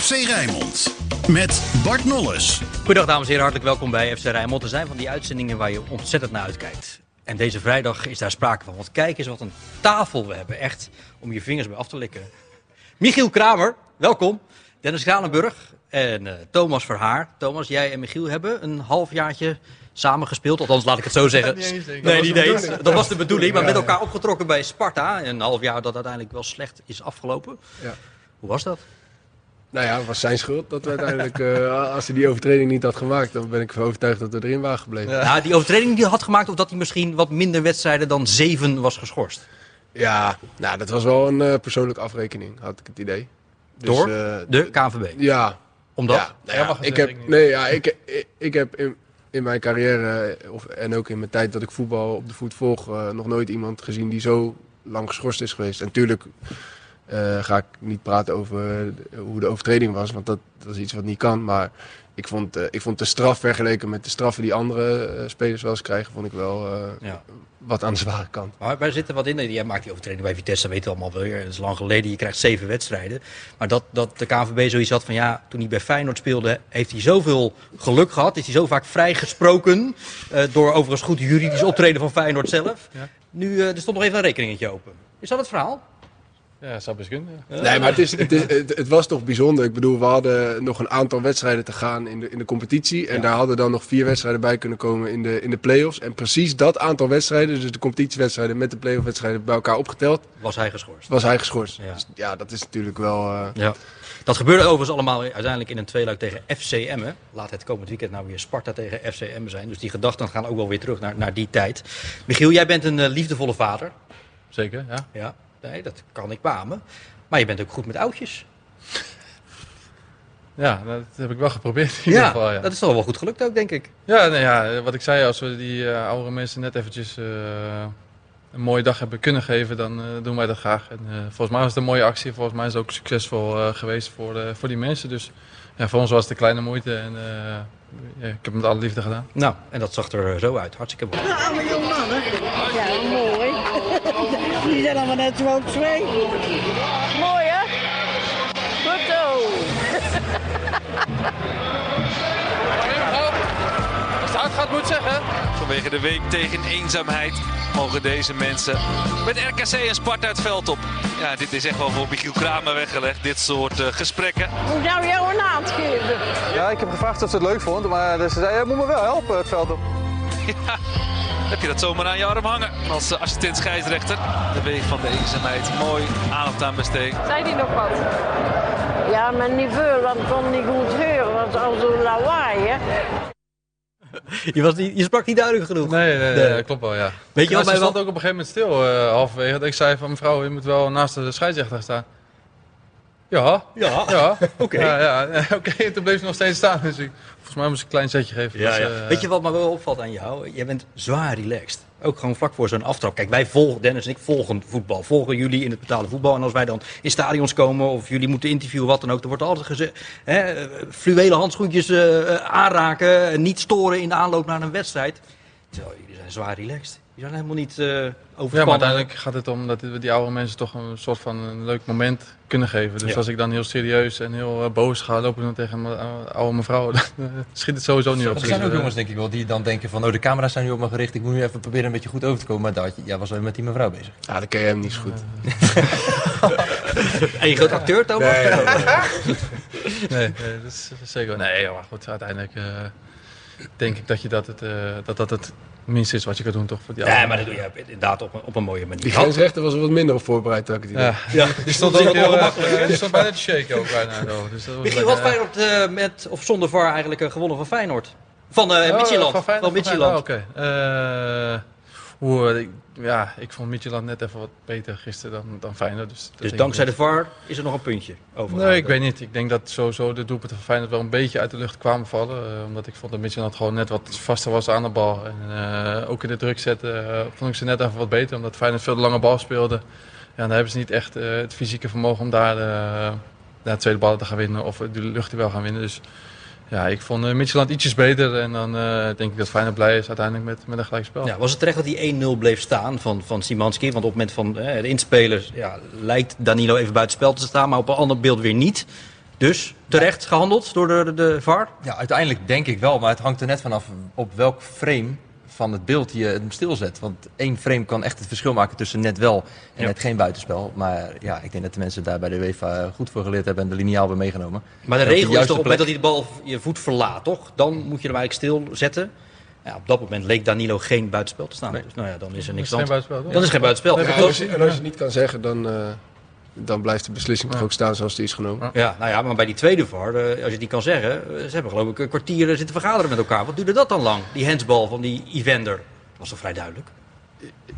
FC Rijnmond. Met Bart Nolles. Goedendag dames en heren, hartelijk welkom bij FC Rijnmond. Er zijn van die uitzendingen waar je ontzettend naar uitkijkt. En deze vrijdag is daar sprake van. Want kijk eens wat een tafel we hebben. Echt om je vingers bij af te likken. Michiel Kramer, welkom. Dennis Kranenburg en uh, Thomas Verhaar. Thomas, jij en Michiel hebben een halfjaartje samengespeeld. Althans, laat ik het zo zeggen. Niet eens, nee, Dat niet was de eens. bedoeling. Dat was de bedoeling. Maar met elkaar opgetrokken bij Sparta. Een half jaar dat uiteindelijk wel slecht is afgelopen. Ja. Hoe was dat? Nou ja, het was zijn schuld dat we uiteindelijk, eh, als hij die overtreding niet had gemaakt, dan ben ik ervan overtuigd dat we erin waren gebleven. Ja, Nou, die overtreding die hij had gemaakt, of dat hij misschien wat minder wedstrijden dan zeven was geschorst. nou dat was wel een eh, persoonlijke afrekening, had ik het idee. Dus, Door eh, de KNVB. ja. Omdat? Ja, nou Ja, ja, ik heb, nee, ja, ik, ik, ik heb in, in mijn carrière, of, en ook in mijn tijd dat ik voetbal op de voet volg, nog nooit iemand gezien die zo lang geschorst is geweest. En natuurlijk eh, ga ik niet praten over eh, hoe de overtreding was, want dat, dat is iets wat niet kan. Maar ik vond, eh, ik vond de straf vergeleken met de straffen die andere eh, spelers wel eens krijgen, vond ik wel eh, Ja. wat aan de zware kant. Maar wij zitten wat in. Jij maakt die overtreding bij Vitesse, dat weten we allemaal weer. Dat is lang geleden. Je krijgt zeven wedstrijden. Maar dat, dat de KNVB zoiets had van ja, toen hij bij Feyenoord speelde, heeft hij zoveel geluk gehad. Is hij zo vaak vrijgesproken. eh door overigens goed juridisch optreden van Feyenoord zelf. Ja. Nu, eh, er stond nog even een rekeningetje open. Is dat het verhaal? Ja, zou best kunnen. ja. Nee, maar het, is, het, is, het, het was toch bijzonder. Ik bedoel, we hadden nog een aantal wedstrijden te gaan in de, in de competitie. En Ja. daar hadden dan nog vier wedstrijden bij kunnen komen in de, in de play-offs. En precies dat aantal wedstrijden, dus de competitiewedstrijden met de play-off wedstrijden bij elkaar opgeteld, Was hij geschorst? was hij geschorst. Ja. Dus ja, dat is natuurlijk wel... eh, Ja. Dat gebeurde overigens allemaal uiteindelijk in een tweeluik tegen FCM. hè. Laat het komend weekend nou weer Sparta tegen FCM zijn. Dus die gedachten gaan ook wel weer terug naar, naar die tijd. Michiel, jij bent een eh, liefdevolle vader. Zeker, ja. Ja, nee, dat kan ik beamen. Maar je bent ook goed met oudjes. Ja, dat heb ik wel geprobeerd in ieder geval, ja. dat is toch wel goed gelukt ook, denk ik. Ja, nee, ja, wat ik zei, als we die eh, oudere mensen net eventjes eh, een mooie dag hebben kunnen geven, dan eh, doen wij dat graag. En, eh, volgens mij was het een mooie actie, volgens mij is het ook succesvol eh, geweest voor, de, voor die mensen. Dus ja, voor ons was het een kleine moeite en eh, ja, ik heb het met alle liefde gedaan. Nou, en dat zag er zo uit. Hartstikke mooi. Jonge mannen. Ja, mooi. Die zijn allemaal net zo twee. Mooi, hè? Goed zo. Als het hard gaat, moet zeggen. Vanwege de week tegen eenzaamheid mogen deze mensen met RKC en Sparta het veld op. Ja, dit is echt wel voor Michiel Kramer weggelegd, dit soort eh, gesprekken. Hoe zou jou een naad geven? Ja, ik heb gevraagd of ze het leuk vond, maar ze zei, je moet me wel helpen het veld op. Ja, heb je dat zomaar aan je arm hangen als eh, assistent scheidsrechter. De week van de eenzaamheid, mooi aandacht aan besteed. Zei die nog wat? Ja, maar niet veel, want ik kon niet goed horen. Want al zo lawaai, hè. Je, was niet, je sprak niet duidelijk genoeg. Nee, nee, Nee. nee, klopt wel, ja. Weet je Ja, wat stond wel... ook op een gegeven moment stil, eh halverwege. Dat ik zei van mevrouw, je moet wel naast de scheidsrechter staan. Ja, Ja, ja. oké. Ja, ja. Oké, en toen bleef ze nog steeds staan. Dus ik, volgens mij moest ik een klein zetje geven. Ja, Dus, ja. eh, Weet je wat me wel opvalt aan jou? Jij bent zwaar relaxed. Ook gewoon vlak voor zo'n aftrap. Kijk, wij volgen, Dennis en ik volgen voetbal. Volgen jullie in het betaalde voetbal. En als wij dan in stadions komen of jullie moeten interviewen, wat dan ook. Dan wordt altijd gezegd, hè, fluwelen handschoentjes eh, eh, aanraken. Niet storen in de aanloop naar een wedstrijd. Terwijl jullie zijn zwaar relaxed. Je zijn helemaal niet eh Ja, maar uiteindelijk gaat het om dat we die oude mensen toch een soort van een leuk moment kunnen geven. Dus Ja. als ik dan heel serieus en heel eh, boos ga lopen doen tegen mijn eh, oude mevrouw, dan eh, schiet het sowieso niet op. Er zijn ook jongens, denk ik wel, die dan denken van... oh, de camera's zijn nu op me gericht, ik moet nu even proberen een beetje goed over te komen. Maar dat, jij was wel met die mevrouw bezig. ja, dan ken je hem niet zo goed. En je groot acteur, Thomas? Nee, nee, Nee, nee, dat is zeker. Nee, ja, maar goed, uiteindelijk eh, denk ik dat, je dat, het, eh, dat dat het minste is wat je kan doen, toch? Voor die Nee, oude maar dat doe je inderdaad op een, op een mooie manier. Die grensrechter was er wat minder op voorbereid, had ik het idee. Ja, Ja, die stond ook heel, eh, die stond bijna te shaken ook bijna. zo. Dus dat was Michiel, wat eh, Feyenoord met of zonder VAR eigenlijk gewonnen van Feyenoord? Van Midtjylland. Van, Van van Midtjylland. Feyenoord, Oké. Eh, hoe, ja, ik vond Midtjylland net even wat beter gisteren dan, dan Feyenoord. Dus, Dus dankzij de VAR is er nog een puntje over. Nee, ik weet niet. Ik denk dat sowieso de doelpunten van Feyenoord wel een beetje uit de lucht kwamen vallen. eh, omdat ik vond dat Midtjylland gewoon net wat vaster was aan de bal. En eh, ook in de druk zetten vond ik ze net even wat beter. Omdat Feyenoord veel de lange bal speelde. Ja, dan hebben ze niet echt het fysieke vermogen om daar de, de tweede ballen te gaan winnen. Of de lucht wel gaan winnen. Dus ja, ik vond uh, Midtjylland ietsjes beter. En dan eh, denk ik dat Feyenoord blij is uiteindelijk met, met een gelijkspel. Ja, was het terecht dat die 1-0 bleef staan van, van Simanski? Want op het moment van eh, de inspelers ja, lijkt Danilo even buiten spel te staan, maar op een ander beeld weer niet. Dus terecht gehandeld door de, de, de VAR? Ja, uiteindelijk denk ik wel, maar het hangt er net vanaf op welk frame van het beeld je hem stilzet. Want één frame kan echt het verschil maken tussen net wel en Ja. net geen buitenspel. Maar ja, ik denk dat de mensen daar bij de UEFA goed voor geleerd hebben en de lineaal hebben meegenomen. Maar de En regel is toch op het moment dat hij de bal je voet verlaat, toch? Dan moet je hem eigenlijk stilzetten. Ja, op dat moment leek Danilo geen buitenspel te staan. Dus nou ja, dan is er niks geen aan. Dan is er geen buitenspel. Nee, En Toch? als, je, en als je het niet kan zeggen, dan, eh, dan blijft de beslissing toch ook staan zoals die is genomen. Ja, nou ja, maar bij die tweede VAR, eh, als je het niet kan zeggen, eh, ze hebben geloof ik een kwartier eh, zitten vergaderen met elkaar. Wat duurde dat dan lang? Die handsbal van die Evander. Dat was toch vrij duidelijk?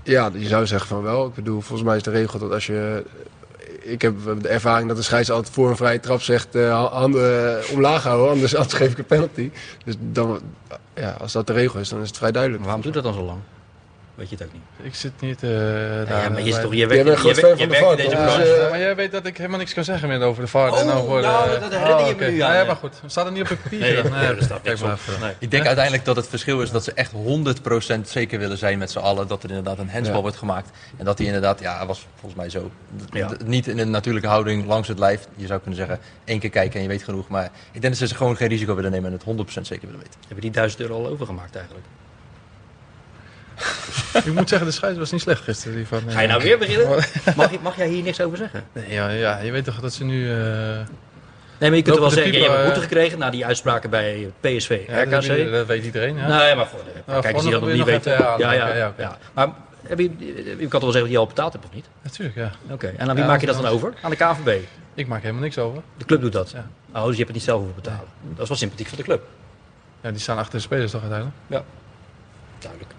Ja, je zou zeggen van wel. Ik bedoel, volgens mij is de regel dat als je... Ik heb de ervaring dat de scheids altijd voor een vrije trap zegt... eh, handen omlaag houden, anders, anders geef ik een penalty. Dus dan, ja, als dat de regel is, dan is het vrij duidelijk. Maar waarom doet dat dan zo lang? Weet je het ook niet. Ik zit niet... eh Ja, daar, maar je, is bij- toch, je werkt, bent je, werkt- je van de werkt in deze branche. Dus, maar jij weet dat ik helemaal niks kan zeggen meer over de VAR. en Oh, over, nou, eh, dat herinner je me nu aan, Nou ja, ja. maar goed. Staat er niet op het papiertje Nee, nee, kijk maar. Ik denk uiteindelijk dat het verschil is dat ze echt 100% zeker willen zijn met z'n allen. Dat er inderdaad een handsbal Ja. wordt gemaakt. En dat die inderdaad, ja, was volgens mij zo. Ja. Niet in een natuurlijke houding langs het lijf. Je zou kunnen zeggen, één keer kijken en je weet genoeg. Maar ik denk dat ze gewoon geen risico willen nemen en het 100% zeker willen weten. Hebben die 1000 euro al overgemaakt eigenlijk? Ik moet zeggen, de scheids was niet slecht gisteren. Die van, eh, Ga je nou weer beginnen? Mag, je, mag jij hier niks over zeggen? Nee, ja, ja, je weet toch dat ze nu... eh, Nee, maar je kunt er wel zeggen, je hebt een eh, boete gekregen na die uitspraken bij PSV, ja, dat, RKC. weet, dat weet iedereen. Ja. Nee, maar voor de Nou, kijkers die dat nog voor niet weten. ja, ja, ja, ja, ja. Maar heb je, je kan toch wel zeggen dat je al betaald hebt of niet? Natuurlijk, ja. Oké, en aan wie Ja, maak je dat dan over? Aan de KNVB? Ik maak helemaal niks over. De club doet dat? Ja. Oh, dus je hebt het niet zelf hoeven betalen. Dat is wel sympathiek van de club. Ja, die staan achter de spelers toch uiteindelijk? Duidelijk.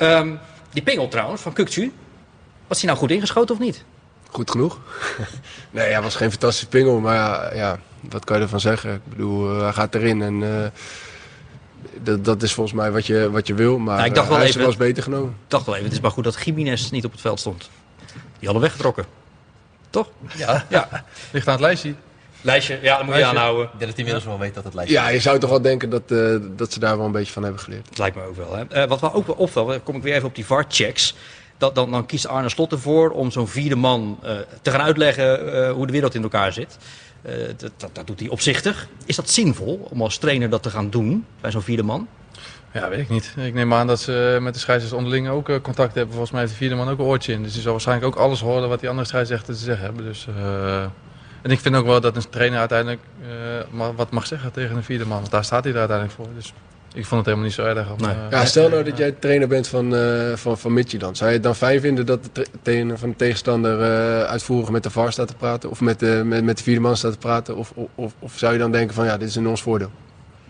Ehm, die pingel trouwens, van Kukcu. Was hij nou goed ingeschoten of niet? Goed genoeg. nee, hij was geen fantastische pingel, maar ja, ja, wat kan je ervan zeggen? Ik bedoel, eh, hij gaat erin en eh, dat, dat is volgens mij wat je, wat je wil. Maar Nou, ik dacht eh, wel hij is even- wel eens beter genomen. Ik dacht wel even, het is maar goed dat Jiménez niet op het veld stond. Die hadden weggetrokken. Toch? Ja, Ja. Ligt aan het lijstje. Lijstje, ja, dat moet je Lijstje. aanhouden. ik denk dat hij inmiddels wel weet dat het lijstje Ja, je zou toch wel denken dat, eh, dat ze daar wel een beetje van hebben geleerd. Dat lijkt me ook wel. Hè. Eh, wat wel ook wel opvalt, dan kom ik weer even op die VAR-checks. Dat, dan, dan kiest Arne Slot ervoor om zo'n vierde man eh, te gaan uitleggen eh, hoe de wereld in elkaar zit. Eh, dat, dat, dat doet hij opzichtig. Is dat zinvol om als trainer dat te gaan doen bij zo'n vierde man? Ja, weet ik niet. Ik neem aan dat ze met de scheidsrechters onderling ook contact hebben. Volgens mij heeft de vierde man ook een oortje in. Dus die zal waarschijnlijk ook alles horen wat die andere scheidsrechters te zeggen hebben. Dus, eh, en ik vind ook wel dat een trainer uiteindelijk eh, wat mag zeggen tegen een vierde man. Want daar staat hij er uiteindelijk voor. Dus ik vond het helemaal niet zo erg. Om, Nee. eh, Ja, stel nou dat jij trainer bent van, eh van, van Midtjylland. Zou je het dan fijn vinden dat de tra- trainer van de tegenstander eh, uitvoerig met de VAR staat te praten? Of met de, met, met de vierde man staat te praten? Of, of- of, of zou je dan denken van ja, dit is in ons voordeel?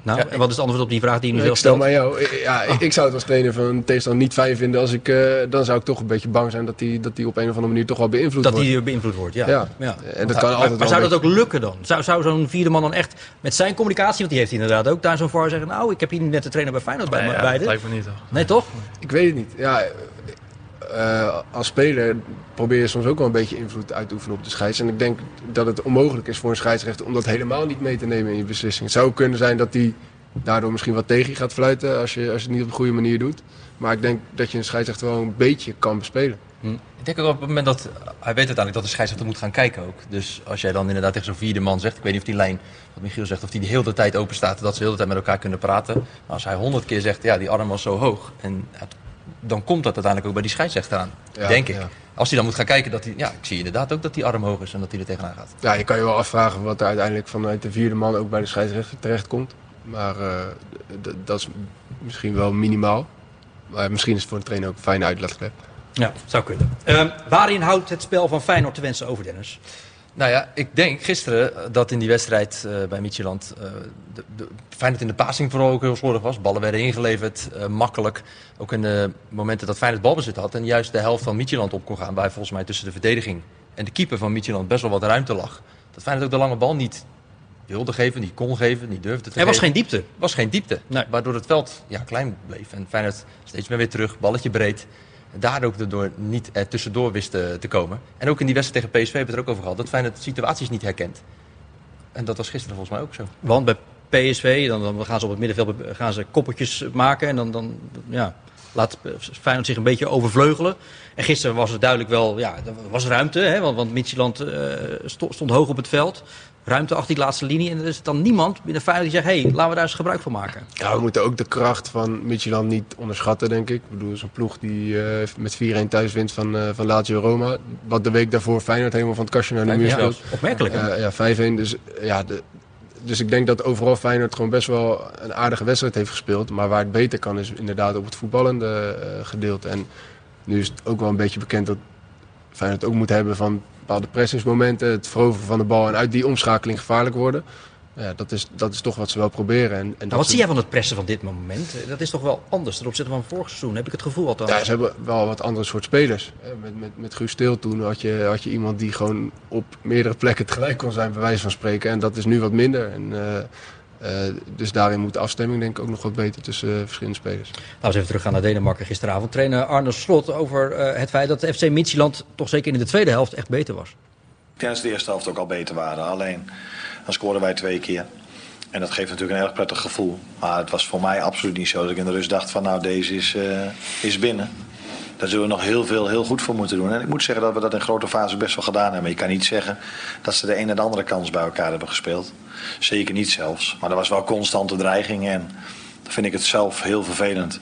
Nou, Ja, en wat is het antwoord op die vraag die je nu ik zelf stel maar jou. Ik- Ja, ik- ik zou het als trainer van een tegenstander niet fijn vinden. Als ik, eh, dan zou ik toch een beetje bang zijn dat die, dat die op een of andere manier toch wel beïnvloed Dat wordt. die beïnvloed wordt, ja. Ja. ja. En dat kan Maar, altijd maar wel zou dat ook lukken dan? Zou, zou zo'n vierde man dan echt met zijn communicatie, want die heeft hij inderdaad ook, daar zo'n VAR zeggen, nou, ik heb hier net de trainer bij Feyenoord bij, nee, ja, bij dat lijkt me niet toch. Nee, toch? Ik weet het niet. Ja, eh, als speler probeer je soms ook wel een beetje invloed uit te oefenen op de scheids. En ik denk dat het onmogelijk is voor een scheidsrechter om dat helemaal niet mee te nemen in je beslissing. Het zou kunnen zijn dat hij daardoor misschien wat tegen je gaat fluiten als je, als je het niet op de goede manier doet. Maar ik denk dat je een scheidsrechter wel een beetje kan bespelen. Ik denk ook op het moment dat hij weet uiteindelijk dat de scheidsrechter moet gaan kijken ook. Dus als jij dan inderdaad tegen zo'n vierde man zegt, ik weet niet of die lijn, wat Michiel zegt, of die de hele tijd open staat, dat ze de hele tijd met elkaar kunnen praten. Maar als hij honderd keer zegt, ja, die arm was zo hoog, en dan komt dat uiteindelijk ook bij die scheidsrechter aan, Ja, denk ik. ja. Als hij dan moet gaan kijken, dat hij, ja, ik zie inderdaad ook dat die arm hoog is en dat hij er tegenaan gaat. Ja, je kan je wel afvragen wat er uiteindelijk vanuit de vierde man ook bij de scheidsrechter terechtkomt. Maar eh, dat is misschien wel minimaal. Maar misschien is het voor een trainer ook een fijne uitlaatklep. Ja, zou kunnen. Ehm, waarin houdt het spel van Feyenoord te wensen over, Dennis? Nou ja, ik denk gisteren eh, dat in die wedstrijd eh, bij Midtjylland uh, de, de, Feyenoord in de passing vooral ook heel slordig was. Ballen werden ingeleverd, uh, makkelijk. Ook in de momenten dat Feyenoord balbezit had en juist de helft van Midtjylland op kon gaan. Waar volgens mij tussen de verdediging en de keeper van Midtjylland best wel wat ruimte lag. Dat Feyenoord ook de lange bal niet wilde geven, niet kon geven, niet durfde te Er was geven. geen diepte. Er was geen diepte, Nee. waardoor het veld ja, klein bleef. En Feyenoord steeds meer weer terug, balletje breed. Daar ook erdoor niet er tussendoor wist te, te komen. En ook in die wedstrijd tegen PSV hebben we het er ook over gehad. Dat Feyenoord situaties niet herkent. En dat was gisteren volgens mij ook zo. Want bij PSV, dan, dan gaan ze op het middenveld gaan ze koppeltjes maken. En dan, dan ja, laat Feyenoord zich een beetje overvleugelen. En gisteren was het duidelijk wel, ja, er was ruimte. Hè, want, want Midtjylland eh, stond hoog op het veld. Ruimte achter die laatste linie. En er is dan niemand binnen Feyenoord die zegt, hé, hey, laten we daar eens gebruik van maken. Ja, we moeten ook de kracht van Midtjylland niet onderschatten, denk ik. Ik bedoel, zo'n ploeg die eh, met 4-1 thuis wint van, eh, van Lazio Roma. Wat de week daarvoor Feyenoord helemaal van het kastje naar de muur Ja, speelt. opmerkelijk. Eh, ja, 5-1. Dus, ja, de, dus ik denk dat overal Feyenoord gewoon best wel een aardige wedstrijd heeft gespeeld. Maar waar het beter kan is inderdaad op het voetballende gedeelte. En nu is het ook wel een beetje bekend dat Feyenoord ook moet hebben van bepaalde pressingsmomenten. Het veroveren van de bal en uit die omschakeling gevaarlijk worden. Ja, dat, is, dat is toch wat ze wel proberen. En, en dat wat ze- zie jij van het pressen van dit moment? Dat is toch wel anders ten opzichte van vorig seizoen, heb ik het gevoel althans. Ja, ze hebben wel wat andere soort spelers. Met, met, met Guus Stil toen had je, had je iemand die gewoon op meerdere plekken tegelijk kon zijn, bij wijze van spreken. En dat is nu wat minder. En, eh, eh, dus daarin moet de afstemming denk ik ook nog wat beter tussen eh, verschillende spelers. Laten we eens even teruggaan naar Denemarken gisteravond. Trainer Arne Slot over eh, het feit dat de FC Midtjylland toch zeker in de tweede helft echt beter was. Ik denk dat ze de eerste helft ook al beter waren. Alleen, dan scoorden wij twee keer. En dat geeft natuurlijk een erg prettig gevoel. Maar het was voor mij absoluut niet zo dat ik in de rust dacht van nou deze is, eh, is binnen. Daar zullen we nog heel veel heel goed voor moeten doen. En ik moet zeggen dat we dat in grote fase best wel gedaan hebben. Je kan niet zeggen dat ze de een en de andere kans bij elkaar hebben gespeeld. Zeker niet zelfs. Maar er was wel constante dreiging. En dan vind ik het zelf heel vervelend.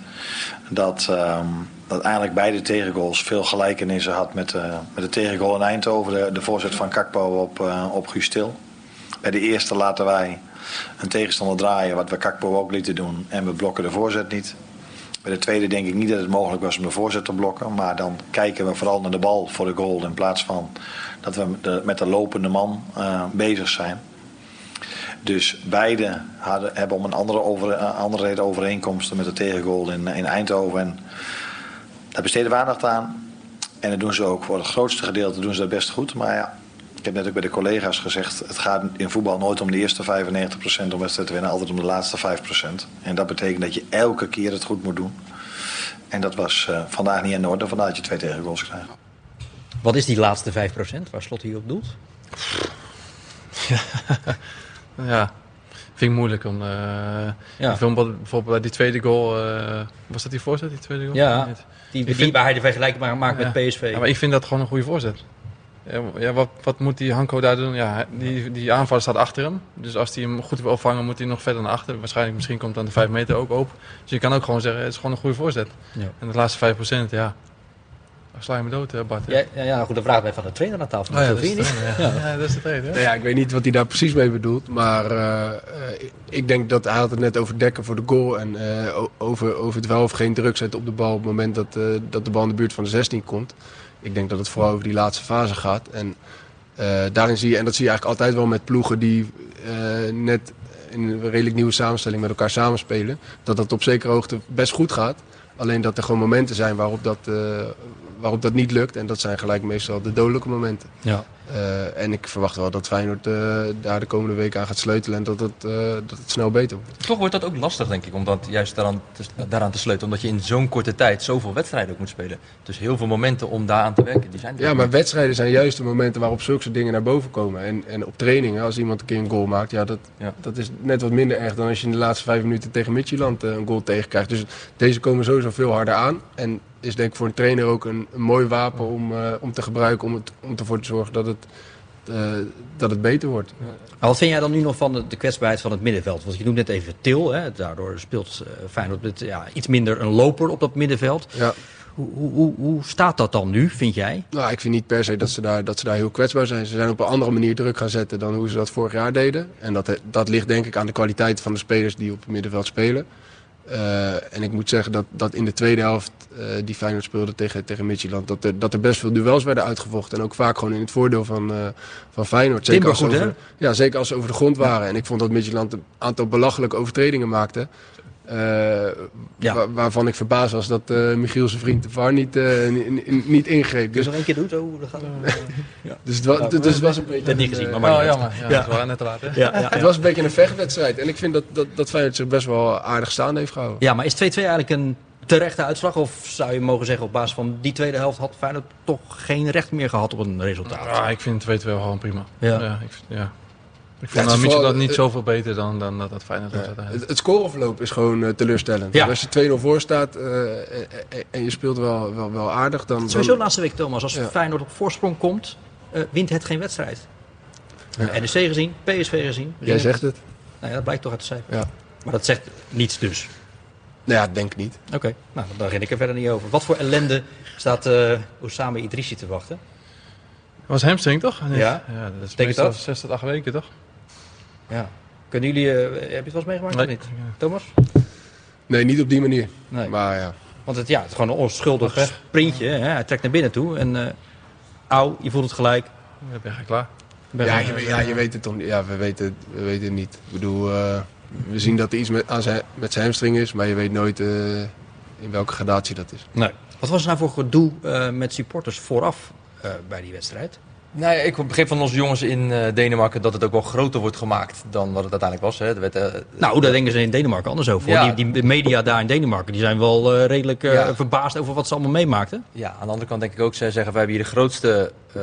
Dat, ehm, dat eigenlijk beide tegengoals veel gelijkenissen had met, eh, met de tegengoal in Eindhoven. De, de voorzet van Kakpo op, eh op Guus Til. Bij de eerste laten wij een tegenstander draaien, wat we Kakpo ook lieten doen. En we blokken de voorzet niet. Bij de tweede denk ik niet dat het mogelijk was om de voorzet te blokken. Maar dan kijken we vooral naar de bal voor de goal. In plaats van dat we met de lopende man eh, bezig zijn. Dus beide hadden, hebben om een andere, over, eh, andere reden overeenkomsten met de tegengoal in, in Eindhoven. En daar besteden we aandacht aan. En dat doen ze ook voor het grootste gedeelte doen ze dat best goed. Maar ja, ik heb net ook bij de collega's gezegd... het gaat in voetbal nooit om de eerste 95% om wedstrijd te winnen. Altijd om de laatste 5%. En dat betekent dat je elke keer het goed moet doen. En dat was eh, vandaag niet in orde. Vandaar dat je twee tegengoals krijgt. Wat is die laatste 5% waar Slot hier op doelt? Ja, vind ik moeilijk. Om, eh Ja. ik bijvoorbeeld bij die tweede goal, eh, was dat die voorzet, die tweede goal? Ja, die, die vind- waar hij de vergelijking maar maakt Ja. met PSV. Ja, maar ik vind dat gewoon een goede voorzet. Ja, Ja, wat, wat moet die Hanko daar doen? Ja, die, die aanvaller staat achter hem. Dus als hij hem goed wil opvangen, moet hij nog verder naar achter. Waarschijnlijk misschien komt dan de 5 meter ook open. Dus je kan ook gewoon zeggen, het is gewoon een goede voorzet. Ja. En de laatste 5% ja. Sla je me dood, hè, Bart. Ja, ja, ja, goed, dan vragen wij van de trainer aan tafel. Oh ja, dat is trainer, ja. Ja, dat is de trainer? Nou ja, ik weet niet wat hij daar precies mee bedoelt. Maar eh, eh, ik denk dat hij had het net over dekken voor de goal. En eh, over, over het wel of geen druk zetten op de bal op het moment dat, eh, dat de bal in de buurt van de 16 komt. Ik denk dat het vooral over die laatste fase gaat. En eh, daarin zie je, en dat zie je eigenlijk altijd wel met ploegen die eh, net in een redelijk nieuwe samenstelling met elkaar samenspelen. Dat dat op zekere hoogte best goed gaat. Alleen dat er gewoon momenten zijn waarop dat, eh, waarop dat niet lukt. En dat zijn gelijk meestal de dodelijke momenten. Ja. Eh, en ik verwacht wel dat Feyenoord eh, daar de komende week aan gaat sleutelen en dat het, eh, dat het snel beter wordt. Toch wordt dat ook lastig, denk ik, om dat juist daaraan te, daaraan te sleutelen. Omdat je in zo'n korte tijd zoveel wedstrijden ook moet spelen. Dus heel veel momenten om daaraan te werken, die zijn Ja, maar wedstrijden zijn juist de momenten waarop zulke soort dingen naar boven komen. En, en op trainingen, als iemand een keer een goal maakt, ja, dat, Ja. dat is net wat minder erg dan als je in de laatste vijf minuten tegen Midtjylland een goal tegenkrijgt. Dus deze komen sowieso veel harder aan. En is denk ik voor een trainer ook een, een mooi wapen om, eh, om te gebruiken om, het, om ervoor te zorgen dat het, eh, dat het beter wordt. Maar wat vind jij dan nu nog van de, de kwetsbaarheid van het middenveld? Want je noemt net even Til, hè? daardoor speelt eh, Feyenoord met ja, iets minder een loper op dat middenveld. Ja. Hoe, hoe, hoe, hoe staat dat dan nu, vind jij? Nou, ik vind niet per se dat ze, daar, dat ze daar heel kwetsbaar zijn. Ze zijn op een andere manier druk gaan zetten dan hoe ze dat vorig jaar deden. En dat, dat ligt denk ik aan de kwaliteit van de spelers die op het middenveld spelen. Eh, en ik moet zeggen dat, dat in de tweede helft eh, die Feyenoord speelde tegen, tegen Midtjylland... Dat er, dat er best veel duels werden uitgevochten. En ook vaak gewoon in het voordeel van, eh, van Feyenoord. Timber als goed, over, ja, zeker als ze over de grond waren. En ik vond dat Midtjylland een aantal belachelijke overtredingen maakte. Eh, Ja. wa- waarvan ik verbaasd was dat eh, Michiel zijn vriend de VAR niet, eh, ni- ni- niet ingreep. Dus, nog één keer doen? Zo, dat gaat... dus, het was, dus het was een beetje... Dat niet een, gezien, maar maar Oh, jammer. Ja, Ja. dat was net te laat, hè? Ja, ja, Het was een beetje een vechtwedstrijd. En ik vind dat, dat, dat Feyenoord zich best wel aardig staande heeft gehouden. ja, maar is 2-2 eigenlijk een terechte uitslag? Of zou je mogen zeggen op basis van die tweede helft had Feyenoord toch geen recht meer gehad op een resultaat? Ja, ik vind 2-2 gewoon prima. Ja. ik, vind- ja. Ik vond is ja, vooral- dat niet zoveel beter dan, dan dat, dat Feyenoord was Ja. uiteindelijk. Het, het scoreverloop is gewoon eh, teleurstellend. Ja. Als je 2-0 voor staat eh, eh, en je speelt wel, wel, wel aardig, dan... Sowieso dan laatste week, Thomas. Als Ja. Feyenoord op voorsprong komt, eh, wint het geen wedstrijd. NEC gezien, PSV gezien. Jij zegt het? Nou ja, dat blijkt toch uit de cijfers. Ja. Maar dat zegt niets dus. Nou ja, denk niet. Oké, nou dan begin ik er verder niet over. Wat voor ellende staat eh Osama Idrissi te wachten? was hamstring toch? Nee. Ja. ja dat is meestal dat? 6 tot 8 weken toch? Ja. Kunnen jullie, eh, heb je het wel eens meegemaakt Nee. of niet? Thomas? Nee, niet op die manier. Nee. Maar ja. Want het, ja, het is gewoon een onschuldig Weg. sprintje. Hè? Hij trekt naar binnen toe en eh auw, je voelt het gelijk. Dan ben je klaar. Ben Ja, je, ja, je weet het toch niet. Ja, we weten, we weten het niet. Ik bedoel, eh, we zien dat er iets met, aan zijn, met zijn hamstring is, maar je weet nooit eh, in welke gradatie dat is. Nee. Wat was er nou voor gedoe eh, met supporters vooraf eh, bij die wedstrijd? Nou ja, ik begreep van onze jongens in eh, Denemarken dat het ook wel groter wordt gemaakt dan wat het uiteindelijk was. Hè. Eh, Nou, daar denken ze in Denemarken anders over. Ja. Die, die media daar in Denemarken die zijn wel eh, redelijk Ja. verbaasd over wat ze allemaal meemaakten. Ja, aan de andere kant denk ik ook, zij zeggen wij hebben hier de grootste eh,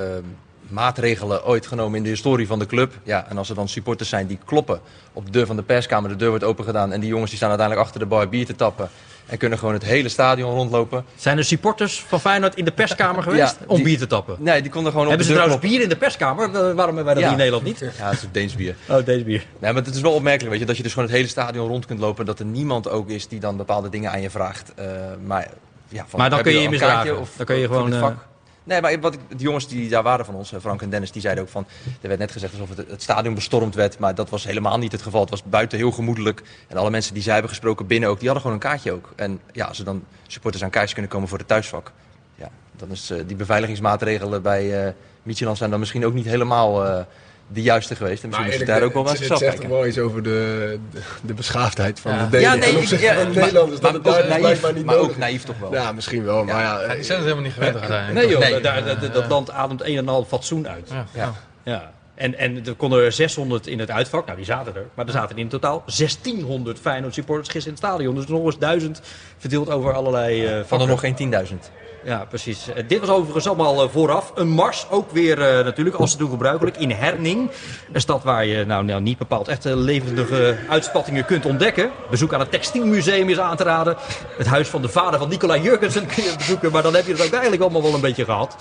maatregelen ooit genomen in de historie van de club. Ja, en als er dan supporters zijn die kloppen op de deur van de perskamer, de deur wordt open gedaan en die jongens die staan uiteindelijk achter de bar bier te tappen en kunnen gewoon het hele stadion rondlopen. Zijn er supporters van Feyenoord in de perskamer geweest Ja, om die- bier te tappen? Nee, die konden gewoon op Hebben ze trouwens bier in de perskamer? Waarom hebben wij dat Ja. in Nederland niet? Ja, het is Deens bier. Oh, deze bier. Nee, maar het is wel opmerkelijk, weet je, dat je dus gewoon het hele stadion rond kunt lopen. Dat er niemand ook is die dan bepaalde dingen aan je vraagt. Eh, maar, ja, van, Maar dan kun je je misdragen. of Dan kun je gewoon? Nee, maar wat ik, de jongens die daar waren van ons, eh, Frank en Dennis, die zeiden ook van... Er werd net gezegd alsof het, het stadion bestormd werd, maar dat was helemaal niet het geval. Het was buiten heel gemoedelijk. En alle mensen die zij hebben gesproken binnen ook, die hadden gewoon een kaartje ook. En ja, als er dan supporters aan kaartjes kunnen komen voor het thuisvak... Ja, dan is eh, die beveiligingsmaatregelen bij Midtjylland zijn dan misschien ook niet helemaal de juiste geweest. En misschien moeten ze daar ook wel naar het, het zegt toch wel iets over de, de, de beschaafdheid van Ja. de. Ja, nee, ik- ja, maar- Nederlanders. maar het daar naïef, niet maar ook is. naïef toch wel. Ja, misschien wel. Maar ja, Ja, die zijn het helemaal niet gewend uiteindelijk. Nee joh, Nee. daar- dat- dat land ademt een en al fatsoen uit. Ja. Ja. Ja. En, en er konden er 600 in het uitvak. Nou, die zaten er. Maar er zaten in totaal 1600 Feyenoord supporters gisteren in het stadion. Dus nog eens 1000 verdeeld over allerlei eh Van er nog geen 10.000. Ja, precies. Eh, dit was overigens allemaal eh, vooraf. Een mars, ook weer eh, natuurlijk, als ze doen gebruikelijk, in Herning. Een stad waar je nou, nou niet bepaald echt levendige uitspattingen kunt ontdekken. Bezoek aan het Textielmuseum is aan te raden. Het huis van de vader van Nicolai Jurgensen kun je bezoeken. Maar dan heb je het ook eigenlijk allemaal wel een beetje gehad.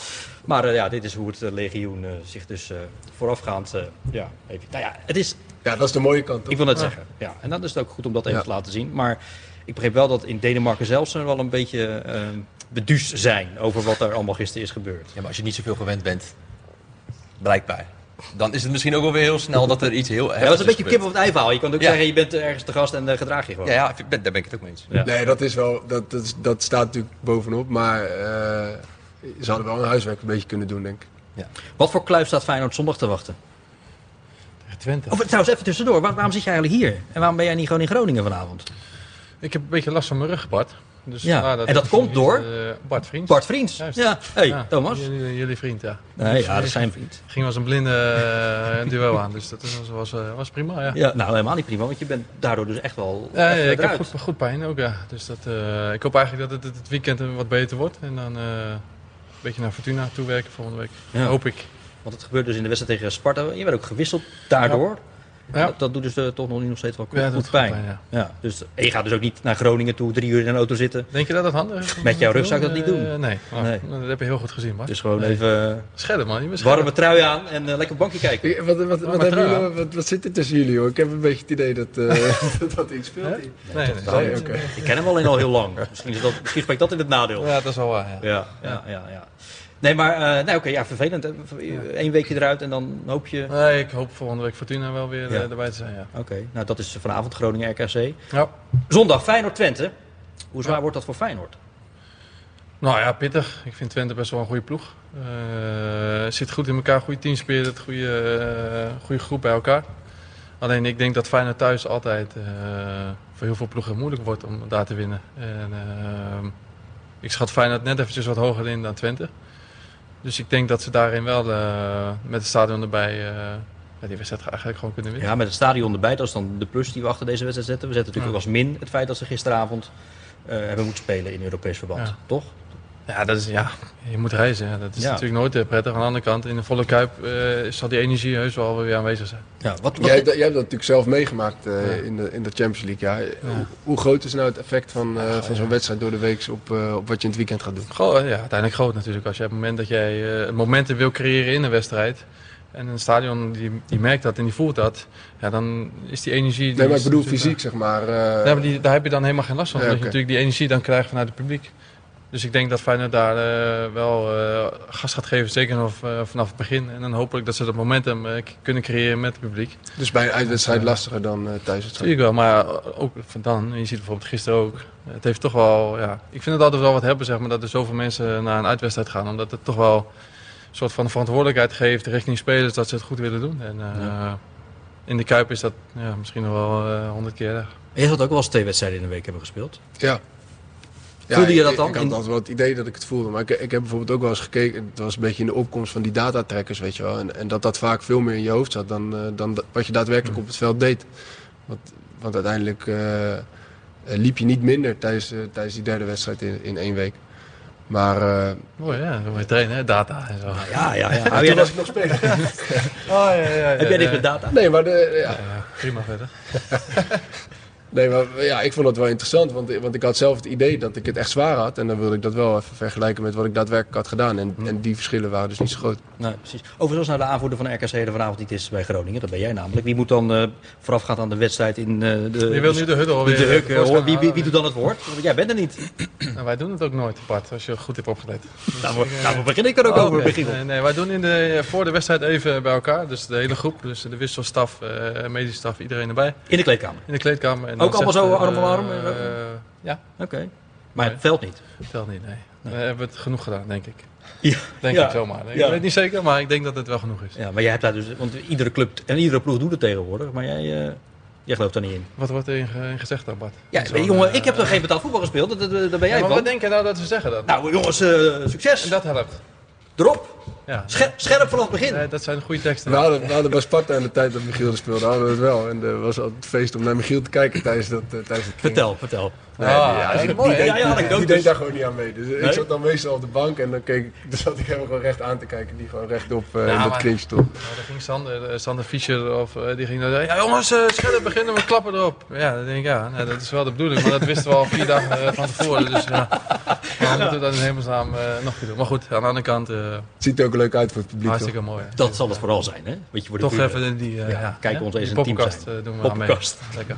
Maar ja, dit is hoe het legioen zich dus voorafgaand... ja, even, nou ja, het is ja, dat is de mooie kant. toch? ik wil net zeggen. Ja, en dan is het ook goed om dat even Ja. te laten zien. Maar ik begreep wel dat in Denemarken zelfs ze wel een beetje beduust zijn over wat er allemaal gisteren is gebeurd. Ja, maar als je niet zoveel gewend bent, blijkbaar, dan is het misschien ook wel weer heel snel dat er iets heel Ja, dat is een beetje kip of het ei verhaal. Je kan ook Ja. zeggen, je bent ergens te gast en eh, gedraag je gewoon. Ja, ja, ik ben- daar ben ik het ook mee eens. Ja. Nee, dat is wel, dat, dat, is- dat staat natuurlijk bovenop. Maar eh, ze hadden wel een huiswerk een beetje kunnen doen, denk ik. Wat voor kluif staat Feyenoord zondag te wachten? Twente. Of trouwens, even tussendoor. Waar- waarom zit jij eigenlijk hier? En waarom ben jij niet gewoon in Groningen vanavond? Ik heb een beetje last van mijn rug, Bart. Dus Ja, vandaar en dat komt door? eh, Bart Vriend. Bart Vriends. Juist. Ja, hey, Ja, Thomas. Jullie, jullie vriend, ja. Nee, ja, dat is zijn vriend. Ging als een blinde eh, duo aan, dus dat was, was, eh, was prima, ja. Ja, nou, helemaal niet prima, want je bent daardoor dus echt wel Ja, ik heb goed, goed pijn ook, ja. Dus dat, ik hoop eigenlijk dat het het weekend wat beter wordt. En dan een beetje naar Fortuna toe werken volgende week. Hoop ik. Want het gebeurde dus in de wedstrijd tegen Sparta. Je werd ook gewisseld daardoor. Ja. Dat, dat doet dus eh, toch nog, niet nog steeds wel goed, Ja, goed pijn. ja. dus, en je gaat dus ook niet naar Groningen toe, drie uur in een auto zitten. Denk je dat dat handig is? Met jouw rug zou ik dat niet doen. Eh, nee. Oh, Nee. dat heb je heel goed gezien, Bart. Dus gewoon Nee. even eh, Scherp, man. Je warme trui aan en eh, lekker op bankje kijken. Wat, wat, wat, maar jullie, wat, wat zit er tussen jullie, hoor? Ik heb een beetje het idee dat, eh, dat, iets speelt. Nee, nee, Nou, Nee, oké. Ik ken hem alleen al heel lang. Misschien, is dat, misschien spreekt dat in het nadeel. Ja, dat is wel waar, ja. Ja, ja, ja. ja. Nee, maar eh, nee, oké, ja, vervelend. Eén weekje eruit en dan hoop je... Nee, ik hoop volgende week Fortuna wel weer Ja. eh, erbij te zijn, ja. Oké, nou dat is vanavond Groningen RKC. Ja. Zondag Feyenoord-Twente. Hoe zwaar wordt dat voor Feyenoord? Nou ja, pittig. Ik vind Twente best wel een goede ploeg. Eh, zit goed in elkaar, goede teamspirit, goede, eh, goede groep bij elkaar. Alleen ik denk dat Feyenoord thuis altijd voor heel veel ploegen moeilijk wordt om daar te winnen. En, ik schat Feyenoord net eventjes wat hoger in dan Twente. Dus ik denk dat ze daarin wel eh, met het stadion erbij eh, ja, die wedstrijd eigenlijk gewoon kunnen winnen. Ja, met het stadion erbij, dat is dan de plus die we achter deze wedstrijd zetten. We zetten natuurlijk ook als min het feit dat ze gisteravond eh, hebben moeten spelen in Europees verband. Ja. Toch? Ja, dat is, ja, je moet reizen. Ja. Dat is Ja. natuurlijk nooit eh, prettig. Aan de andere kant, in een volle kuip eh, zal die energie heus wel weer aanwezig zijn. Ja, wat, wat, Jij, hebt dat- jij hebt dat natuurlijk zelf meegemaakt eh, Ja. in, de, in de Champions League. Ja. Hoe, hoe groot is nou het effect van, eh, van zo'n wedstrijd door de week op, eh, op wat je in het weekend gaat doen? Gro- ja, uiteindelijk groot natuurlijk. Als je op het moment dat jij eh, momenten wil creëren in een wedstrijd, En een stadion die, die merkt dat en die voelt dat. Ja, dan is die energie... die Nee, maar ik bedoel fysiek, zeg maar. eh, Ja, maar die, daar heb je dan helemaal geen last van. Ja, omdat je natuurlijk die energie dan krijgt vanuit het publiek. Dus ik denk dat Feyenoord daar eh, wel eh, gas gaat geven, zeker nog, eh, vanaf het begin. En dan hopelijk dat ze dat momentum kunnen creëren met het publiek. Dus bij een uitwedstrijd lastiger dan eh. Zie ik wel, maar ook van dan, je ziet bijvoorbeeld gisteren ook. Het heeft toch wel, ja, ik vind het altijd wel wat hebben, zeg maar, dat er zoveel mensen naar een uitwedstrijd gaan. Omdat het toch wel een soort van verantwoordelijkheid geeft richting spelers dat ze het goed willen doen. En eh, in de Kuip is dat ja, misschien nog wel eh, honderd keer erg. Je zult ook wel eens twee wedstrijden in de week hebben gespeeld. Ja. Voelde je dat dan? Ik, had altijd wel het idee dat ik het voelde. Maar ik, ik heb bijvoorbeeld ook wel eens gekeken. Het was een beetje in de opkomst van die datatrekkers, weet je wel. En, en dat dat vaak veel meer in je hoofd zat dan, eh, dan wat je daadwerkelijk op het veld deed. Want, want uiteindelijk eh, eh, liep je niet minder tijdens, tijdens die derde wedstrijd in, in één week. Maar eh, Mooi, ja. Dan moet je trainen, hè? data en zo. Ja, ja, ja. Hou toen jij, was dat, ik nog speler. Oh, ja, ja, ja, heb jij ja. niks met data? nee, maar, de, ja, Ja, prima verder. nee, maar ja, ik vond het wel interessant. Want, want ik had zelf het idee dat ik het echt zwaar had. En dan wilde ik dat wel even vergelijken met wat ik daadwerkelijk had gedaan. En, en die verschillen waren dus niet zo groot. Nee, precies. Overigens naar de aanvoerder van RKC er vanavond niet is bij Groningen. Dat ben jij namelijk. Wie moet dan eh voorafgaand aan de wedstrijd in eh, de... Je wil nu de huddle de, alweer. de huk, eh, wie, wie, wie doet dan het woord? Want jij bent er niet. Nou, wij doen het ook nooit, Bart, als je goed hebt opgelet. Nou, we- nou, we beginnen ik er ook Oh, over. Michiel. Nee, nee, wij doen in de, voor de wedstrijd even bij elkaar. Dus de hele groep, dus de wisselstaf, eh medische staf, iedereen erbij. In de kleedkamer. In de kleedkamer. En Ook allemaal zo arm om arm? eh, ja, Oké. Maar het veld niet. telt niet, nee. We hebben het genoeg gedaan, denk ik. Ja. Denk Ja. ik zomaar. Ik Ja. weet niet zeker, maar ik denk dat het wel genoeg is. Ja, maar jij hebt daar dus... Want iedere club en iedere ploeg doet het tegenwoordig. Maar jij, eh, jij gelooft daar niet in. Wat wordt er in, ge- in gezegd dan, Bart? Ja, jongen, eh, ik heb toch geen betaald voetbal gespeeld? Daar ben Ja, jij maar van. wat denk je nou dat ze zeggen dat? Nou jongens, eh, succes. En dat helpt. Erop. Ja. Scher- scherp vanaf het begin. Nee, dat zijn goede teksten. We hadden, we hadden bij Sparta in de tijd dat Michiel er speelde, hadden we het wel. En er was altijd feest om naar Michiel te kijken tijdens, dat, eh, tijdens het. Vertel, vertel. Nee, Ah, die, ja, mooi, deed, Ja, die- daar gewoon niet aan mee. Dus Nee? ik zat dan meestal op de bank en dan, keek, ik- dan zat ik hem gewoon recht aan te kijken. Die gewoon rechtop eh, Ja, in dat clinch stond. Nou, dan ging Sander, eh, Sander Fischer of eh, die ging dan zeggen, ja jongens, eh scherp beginnen, we klappen erop. Ja, dan denk ik, ja, nou, dat is wel de bedoeling, maar dat wisten we al vier dagen eh, van tevoren. Dus ja, dan moeten we dat in hemelsnaam eh nog goed doen. Maar goed, aan de andere kant, eh, ziet er ook leuk uit voor het publiek. hartstikke mooi. hè. Dat zal het vooral zijn, hè? Weet je, voor de Toch buren. even die, eh, Ja, ja, kijk, ons eens die een team zijn. eh, doen we aan mee. Poppenkast. Lekker.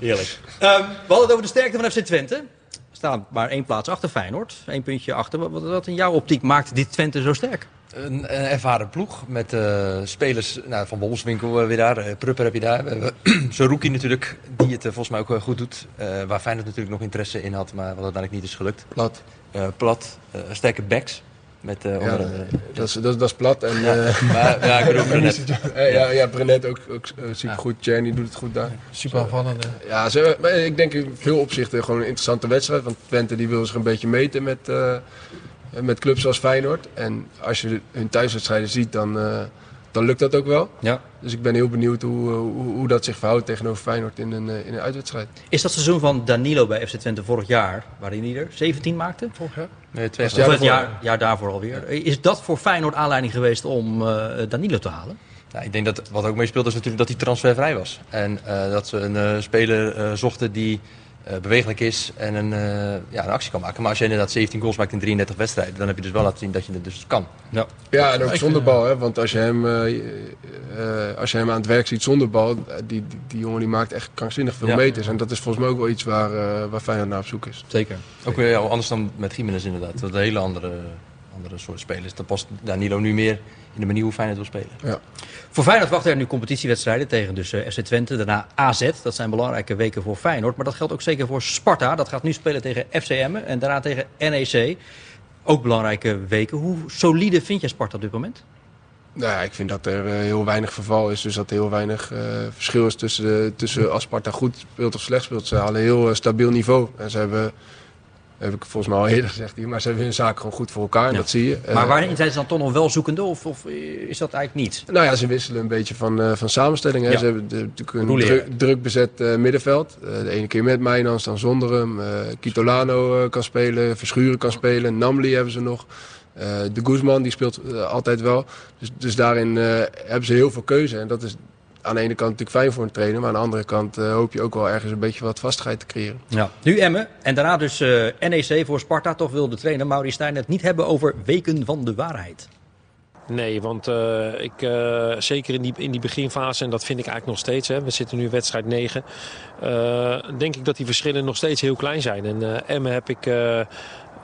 Heerlijk. Ehm, we hadden het over de sterkte van FC Twente. We staan maar één plaats achter Feyenoord. Eén puntje achter. Wat, wat in jouw optiek maakt dit Twente zo sterk? Een, een ervaren ploeg met eh, spelers nou, van Wolfswinkel eh, weer daar, eh, Prupper heb je daar. Hebben Zerouki natuurlijk, die het eh, volgens mij ook eh, goed doet. Eh, waar Feyenoord natuurlijk nog interesse in had, maar wat uiteindelijk niet is gelukt. Plat. Eh, plat, eh, sterke backs. Met, eh, Ja, onder, dat, andere- dat, is, dat, is- dat is plat. En, Ja, eh, maar, ja, ik bedoel Brenet. eh, ja, ja, Brenet ook, ook eh, super goed. Czerny doet het goed daar. Super aanvallende. Ja, ze, maar ik denk in veel opzichten gewoon een interessante wedstrijd. Want Twente die wil zich een beetje meten met, eh, met clubs zoals Feyenoord. En als je hun thuiswedstrijden ziet, dan, eh, dan lukt dat ook wel. Ja. Dus ik ben heel benieuwd hoe, eh, hoe, hoe dat zich verhoudt tegenover Feyenoord in een, eh, in een uitwedstrijd. Is dat seizoen van Danilo bij FC Twente vorig jaar, waarin hij er 17 maakte? Vorig jaar? Nee, twee Als Of Ja, het jaar, jaar daarvoor alweer. Is dat voor Feyenoord aanleiding geweest om eh, Danilo te halen? Nou, ik denk dat wat ook meespeelt is natuurlijk dat hij transfervrij was. En eh, dat ze een eh, speler eh, zochten die bewegelijk is en een, eh, ja, een actie kan maken. Maar als je inderdaad 17 goals maakt in 33 wedstrijden, dan heb je dus wel laten zien dat je het dus kan. Ja. Ja, en ook zonder eh, bal. Hè? Want als je, hem, eh, eh, als je hem aan het werk ziet zonder bal, eh, die, die, die jongen die maakt echt krankzinnig veel Ja. meters. En dat is volgens mij ook wel iets waar, eh waar Feyenoord naar op zoek is. Zeker. Ook weer ja, anders dan met Jiménez inderdaad. Dat is een hele andere, andere soort spelers. Dan past Danilo nu meer in de manier hoe Feyenoord wil spelen. Voor Feyenoord wachten er nu competitiewedstrijden tegen dus eh, FC Twente, daarna AZ. Dat zijn belangrijke weken voor Feyenoord. Maar dat geldt ook zeker voor Sparta. Dat gaat nu spelen tegen FC Emmen en daarna tegen NEC. Ook belangrijke weken. Hoe solide vind jij Sparta op dit moment? Nou ja, ik vind dat er eh, heel weinig verval is. Dus dat er heel weinig eh, verschil is tussen, de, tussen als Sparta goed speelt of slecht speelt. Ze halen een heel eh, stabiel niveau. En ze hebben, heb ik volgens mij al eerder gezegd hier, maar ze hebben hun zaken gewoon goed voor elkaar. En Ja. dat zie je. Maar waarin zijn ze dan toch nog wel zoekende of, of is dat eigenlijk niet? Nou ja, ze wisselen een beetje van, eh, van samenstelling. Hè. Ja. Ze hebben de- natuurlijk een druk, druk bezet eh, middenveld. Eh, de ene keer met Mijnans, dan zonder hem. Kitolano kan spelen, Verschuren kan spelen. Namli hebben ze nog. De Guzman die speelt altijd wel. Dus, dus daarin hebben ze heel veel keuze. En dat is aan de ene kant natuurlijk fijn voor een trainer. Maar aan de andere kant eh, hoop je ook wel ergens een beetje wat vastigheid te creëren. Ja. Nu Emmen en daarna dus eh, NEC voor Sparta. Toch wil de trainer Mauri Stijn het niet hebben over weken van de waarheid. Nee, want uh, ik, uh, zeker in die, in die beginfase, en dat vind ik eigenlijk nog steeds, hè, we zitten nu wedstrijd 9, uh, denk ik dat die verschillen nog steeds heel klein zijn. En Emmen heb ik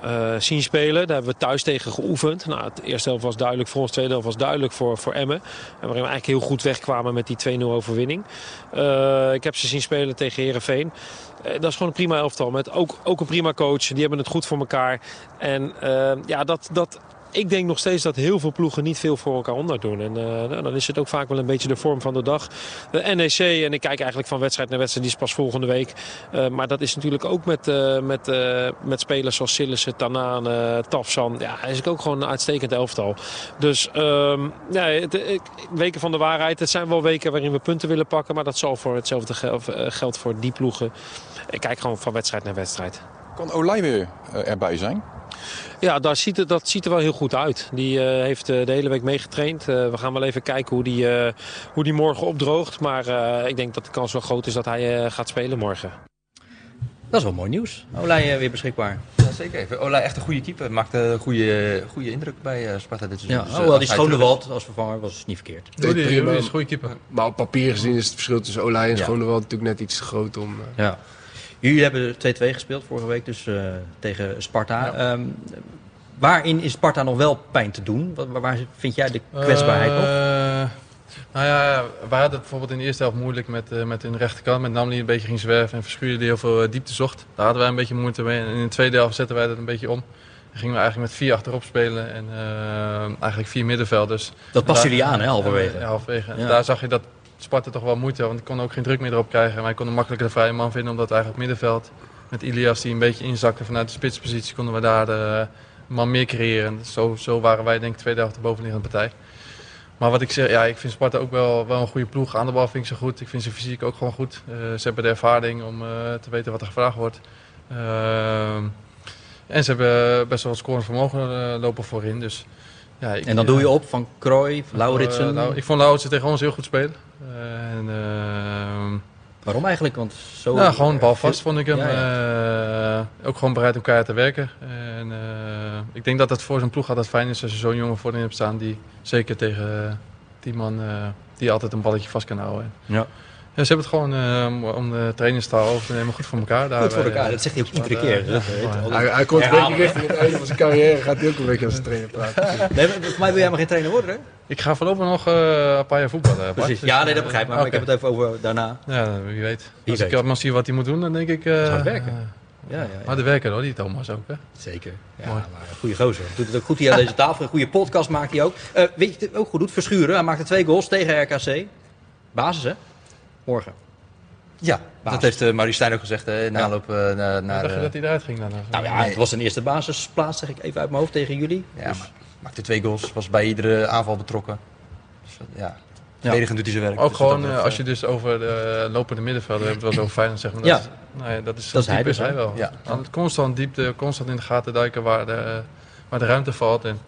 uh, zien spelen. Daar hebben we thuis tegen geoefend. Nou, het eerste helft was duidelijk voor ons, het tweede helft was duidelijk voor, voor Emmen. En waarin we eigenlijk heel goed wegkwamen met die 2-0 overwinning. Uh, ik heb ze zien spelen tegen Herenveen. Uh, dat is gewoon een prima elftal. Met ook, ook een prima coach. Die hebben het goed voor elkaar. En ja, dat, dat ik denk nog steeds dat heel veel ploegen niet veel voor elkaar onder doen. En uh, nou, dan is het ook vaak wel een beetje de vorm van de dag. De NEC, en ik kijk eigenlijk van wedstrijd naar wedstrijd, die is pas volgende week. Uh, maar dat is natuurlijk ook met, uh, met, met spelers zoals Sillissen, Tanane, Tafsan. Ja, is ook gewoon een uitstekend elftal. Dus um, weken van de waarheid. Het zijn wel weken waarin we punten willen pakken. Maar dat zal voor hetzelfde geld voor die ploegen. Ik kijk gewoon van wedstrijd naar wedstrijd. Kan Olij weer erbij zijn? Ja, daar ziet het, dat ziet er wel heel goed uit. Die uh, heeft uh, de hele week meegetraind. Uh, we gaan wel even kijken hoe die, hoe die morgen opdroogt. Maar ik denk dat de kans wel groot is dat hij gaat spelen morgen. Dat is wel mooi nieuws. Olij weer beschikbaar. Ja, zeker. Olij echt een goede keeper. Maakte een goede, goede indruk bij Sparta dit seizoen. Ja, dus, hoewel die Schonewald als vervanger was niet verkeerd. Nee, die is een goede keeper. Maar op papier gezien is het verschil tussen Olij en ja. Schonewald natuurlijk net iets te groot om... Ja. Jullie hebben 2-2 gespeeld vorige week, dus uh, tegen Sparta. Ja. Um, waarin is Sparta nog wel pijn te doen? Waar, waar vind jij de kwetsbaarheid uh, nog? Nou ja, we hadden het bijvoorbeeld in de eerste helft moeilijk met, uh, met hun rechterkant. Met Namely een beetje ging zwerven en Verschuren die heel veel uh, diepte zocht. Daar hadden wij een beetje moeite mee. En in de tweede helft zetten wij dat een beetje om. Dan gingen we eigenlijk met vier achterop spelen en eigenlijk vier middenvelders. Dat past jullie aan, hè, halverwege? ja, halverwege. Ja. Daar zag je dat Sparta toch wel moeite, want ik kon ook geen druk meer erop krijgen. En wij konden makkelijker de vrije man vinden, omdat eigenlijk middenveld met Ilias die een beetje inzakte vanuit de spitspositie, konden we daar de man meer creëren. Zo, zo waren wij denk ik tweede helft de bovenliggende partij. Maar wat ik zeg, ja, ik vind Sparta ook wel, wel een goede ploeg. Aan de bal vind ik ze goed. Ik vind ze fysiek ook gewoon goed. Uh, ze hebben de ervaring om uh, te weten wat er gevraagd wordt. Uh, en ze hebben best wel wat scorend vermogen lopen voorin. Dus ja, ik, en dan doe je op van Krooi, Lauritsen? Uh, nou, ik vond Lauritsen tegen ons heel goed spelen. en, uh, Waarom eigenlijk? Want zo ja, gewoon balvast vond ik hem. Ja, ja. Uh, ook gewoon bereid om elkaar te werken. En, ik denk dat het voor zo'n ploeg altijd fijn is als je zo'n jongen voorin hebt staan die zeker tegen die man die altijd een balletje vast kan houden. Ja. Ja, ze hebben het gewoon uh, om de trainingstaal over te nemen goed voor elkaar. Daar goed voor elkaar, dat zegt hij ook iedere keer. Uh, hij, hij komt een beetje richting het einde van zijn carrière, gaat hij ook een beetje als trainer praten. nee, voor mij wil jij maar geen trainer worden, hè? Ik ga voorlopig nog uh, een paar jaar voetballen. Precies. Ja, nee, dat begrijp ik, maar, okay. ik heb het even over daarna. Ja, wie weet. Wie als weet. ik maar zie wat hij moet doen, dan denk ik... Uh, hard werken. Ja, ja, ja. Harde werken hoor, die Thomas ook. Hè? Zeker. Ja, Mooi. maar een goede gozer. Doet het ook goed hier aan deze tafel. Een goede podcast maakt hij ook. Uh, weet je het ook goed doet? Verschuren. Hij maakte twee goals tegen RKC. Basis, hè? Morgen. Ja, basis. dat heeft uh, Marie Stijn ook gezegd hè, in aanloop uh, naar... naar dacht je dat hij eruit ging dan? Nou ja, het was een eerste basisplaats, zeg ik even uit mijn hoofd tegen jullie. Ja, dus. maar maakte twee goals, was bij iedere aanval betrokken. Dus, ja, verdedigend doet hij zijn werk. Ook dus gewoon, uh, als je dus over de lopende middenvelden hebt, het wel zo fijn zeg maar. Ja. Dat, nou ja, dat is, dat is hij, dus, hij wel. Ja. Constant diepte, constant in de gaten duiken waar de, waar de ruimte valt. En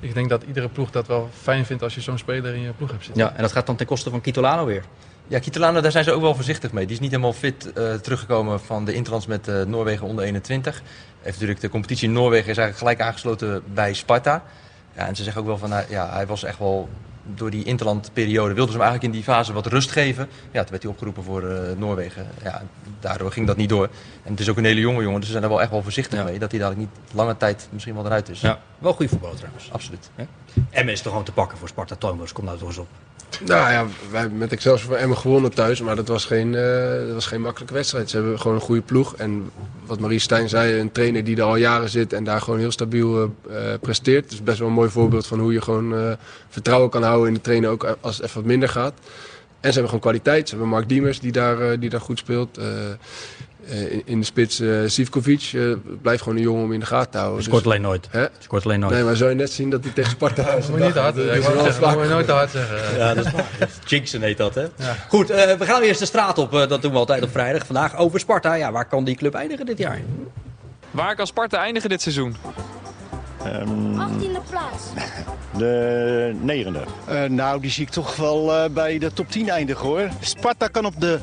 ik denk dat iedere ploeg dat wel fijn vindt als je zo'n speler in je ploeg hebt zitten. Ja, en dat gaat dan ten koste van Kitolano weer. Ja, Kitolano, daar zijn ze ook wel voorzichtig mee. Die is niet helemaal fit uh, teruggekomen van de interlands met uh, Noorwegen onder 21. Heeft natuurlijk de competitie in Noorwegen is eigenlijk gelijk aangesloten bij Sparta. Ja, en ze zeggen ook wel van, nou, ja, hij was echt wel door die interlandperiode wilden ze hem eigenlijk in die fase wat rust geven. Ja, toen werd hij opgeroepen voor uh, Noorwegen. Ja, daardoor ging dat niet door. En het is ook een hele jonge jongen, dus ze zijn er wel echt wel voorzichtig ja. mee. Dat hij dadelijk niet lange tijd misschien wel eruit is. Ja, wel goede voetballer trouwens. Absoluut. Ja? Emmen is toch gewoon te pakken voor Sparta Thomas. Kom nou toch eens op. Nou ja, wij hebben met Excelsior van Emmen gewonnen thuis, maar dat was, geen, uh, dat was geen makkelijke wedstrijd. Ze hebben gewoon een goede ploeg. En wat Marie Stijn zei, een trainer die er al jaren zit en daar gewoon heel stabiel uh, presteert. Dat is best wel een mooi voorbeeld van hoe je gewoon vertrouwen kan houden in de trainer, ook als het even wat minder gaat. En ze hebben gewoon kwaliteit. Ze hebben Mark Diemers die daar, die daar goed speelt. Uh, in, de spits uh, Sivkovic uh, blijft gewoon een jongen om in de gaten te houden. Scoort dus, alleen nooit. Hè? Scoort alleen nooit. Nee, maar zou je net zien dat hij tegen Sparta is. moet je niet hard zeggen. moet je nooit te hard zeggen. Ja, dat is Jinxen heet dat, hè? Ja. Goed, we gaan eerst de straat op. dat doen we altijd op vrijdag. Vandaag over Sparta. Ja, waar kan die club eindigen dit jaar? Waar kan Sparta eindigen dit seizoen? Um, 18e plaats. De negende. nou, die zie ik toch wel bij de top 10 eindigen hoor. Sparta kan op de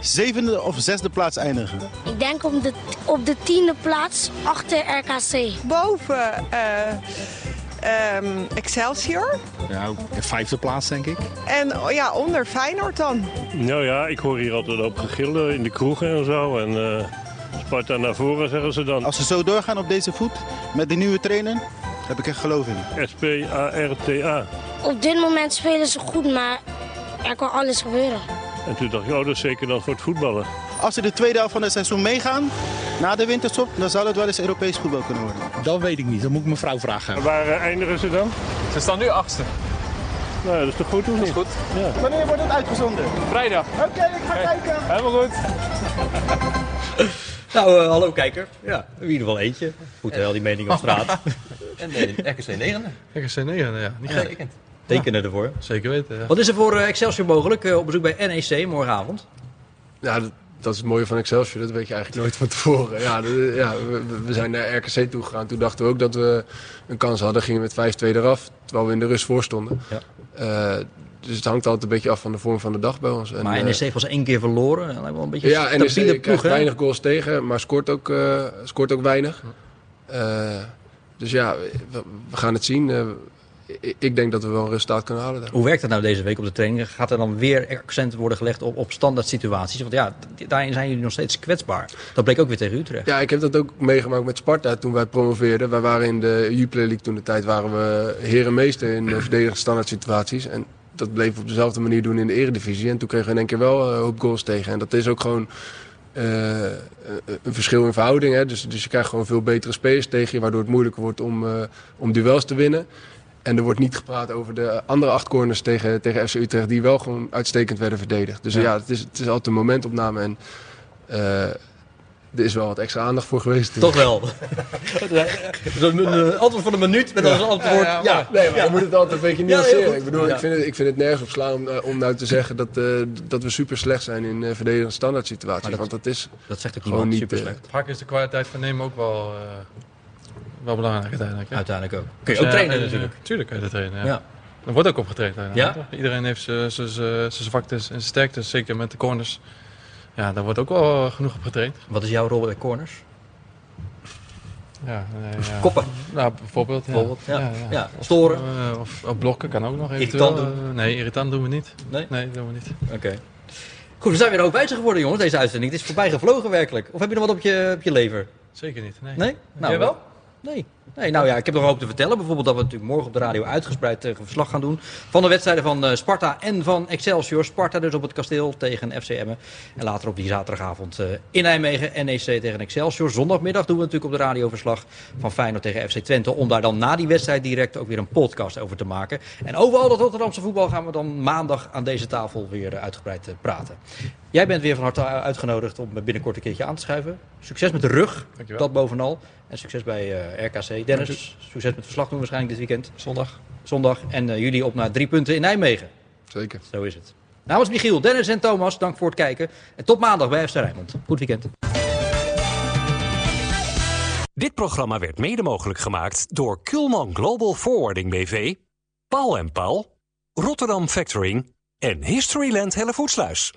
zevende of zesde plaats eindigen? Ik denk op de, op de tiende plaats achter RKC. Boven uh, ehm, Excelsior. Ja, vijfde plaats denk ik. En oh ja, onder Feyenoord dan. Nou ja, ik hoor hier altijd op gegillen in de kroegen en zo. En eh, Sparta naar voren zeggen ze dan. Als ze zo doorgaan op deze voet met de nieuwe trainer, heb ik echt geloof in. S-P-A-R-T-A. Op dit moment spelen ze goed, maar er kan alles gebeuren. En toen dacht ik, oh, dat is zeker dan voor het voetballen. Als ze de tweede helft van het seizoen meegaan, na de winterstop, dan zal het wel eens Europees voetbal kunnen worden. Dat weet ik niet, dat moet ik mijn vrouw vragen. En waar eh, eindigen ze dan? Ze staan nu achtste. Nou, dat is toch goed, of niet? goed. Ja. Wanneer wordt het uitgezonden? Vrijdag. Oké, ik ga kijken. Helemaal goed. Nou, eh, hallo kijker. Ja, in ieder geval eentje. Goed, wel die mening op straat. En de RKC 9 RKC 9, ja. Niet gek. Tekenen ervoor. Zeker weten, ja. Wat is er voor eh, Excelsior mogelijk eh, op bezoek bij NEC morgenavond? Ja, dat, dat is het mooie van Excelsior. Dat weet je eigenlijk nooit van tevoren. Ja, de- ja we, we zijn naar RKC toe gegaan. Toen dachten we ook dat we een kans hadden. Gingen we met 5-2 eraf, terwijl we in de rust voor stonden. Ja. Eh, dus het hangt altijd een beetje af van de vorm van de dag bij ons. En, Maar NEC pas één keer verloren. Dat lijkt wel een beetje ja, een NEC krijgt ploeg, weinig goals tegen, maar scoort ook, eh, scoort ook weinig. Eh, dus ja, we, we gaan het zien. Ik- denk dat we wel een resultaat kunnen halen daar. Hoe werkt het nou deze week op de training? Gaat er dan weer accent worden gelegd op, op standaard situaties? Want ja, daarin zijn jullie nog steeds kwetsbaar. Dat bleek ook weer tegen Utrecht. Ja, ik heb dat ook meegemaakt met Sparta toen wij promoveerden. Wij waren in de Jupiler League toen de tijd waren we herenmeester in de verdedigende standaard situaties. En dat bleef we op dezelfde manier doen in de eredivisie. En toen kregen we in één keer wel eh, een hoop goals tegen. En dat is ook gewoon eh, een verschil in verhouding. Hè? Dus, dus je krijgt gewoon veel betere spelers tegen je, waardoor het moeilijker wordt om, eh, om duels te winnen. En er wordt niet gepraat over de andere acht corners tegen, tegen FC Utrecht, die wel gewoon uitstekend werden verdedigd. Dus Ja. ja, het, is, het is altijd een momentopname. En eh, er is wel wat extra aandacht voor geweest. Toch wel. Een antwoord van een minuut met als antwoord. Ja, Nee, maar je moet het altijd een beetje Ja, nuanceren. ik bedoel, Ja. ik, vind het, ik vind het nergens op slaan om, eh, om nou te zeggen dat, eh, dat we super slecht zijn in uh, verdedigende standaard situaties. Want dat is dat zegt ook gewoon niemand, niet. superslecht. eh, Vaak is de kwaliteit van nemen ook wel, eh, wel belangrijk uiteindelijk. hè. Uiteindelijk ook. Dus, Kun je ook trainen eh, natuurlijk. Tuurlijk kun je dat trainen, ja. Ja. Er wordt ook op getraind. Ja? Iedereen heeft zijn- zwaktes en sterktes, zeker met de corners. Ja, daar wordt ook wel genoeg op getraind. Wat is jouw rol bij corners? Ja, nee, ja. Koppen. Nou, bijvoorbeeld. Ja. Bijvoorbeeld, ja. Ja, storen. Of, eh, of, of blokken kan ook nog Irritant eventueel. doen. Eh, nee, irritant doen we niet. Nee? Nee, doen we niet. Oké. Goed, we zijn weer ook wijzer geworden, jongens, deze uitzending. Het is voorbij gevlogen werkelijk. Of heb je nog wat op je, op je lever? Zeker niet. Nee. Nee? Nou, Jij wel? Nee. Nee. Nou ja, ik heb nog hoop te vertellen. Bijvoorbeeld dat we natuurlijk morgen op de radio uitgespreid tegen verslag gaan doen. Van de wedstrijden van eh, Sparta en van Excelsior. Sparta dus op het kasteel tegen FC Emmen. En later op die zaterdagavond eh, in Nijmegen NEC tegen Excelsior. Zondagmiddag doen we natuurlijk op de radio verslag van Feyenoord tegen FC Twente. Om daar dan na die wedstrijd direct ook weer een podcast over te maken. En over al dat Rotterdamse voetbal gaan we dan maandag aan deze tafel weer eh, uitgebreid eh, praten. Jij bent weer van harte uitgenodigd om binnenkort een keertje aan te schuiven. Succes met de rug, Dankjewel. dat bovenal. En succes bij eh, RKC. Dennis, succes met verslag doen waarschijnlijk dit weekend. Zondag. Zondag. En eh, jullie op naar drie punten in Nijmegen. Zeker. Zo is het. Namens Michiel, Dennis en Thomas, dank voor het kijken. En tot maandag bij FC Rijnmond. Goed weekend. Dit programma werd mede mogelijk gemaakt door Kulman Global Forwarding BV, Paul en Paul, Rotterdam Factoring en Historyland Hellevoetsluis.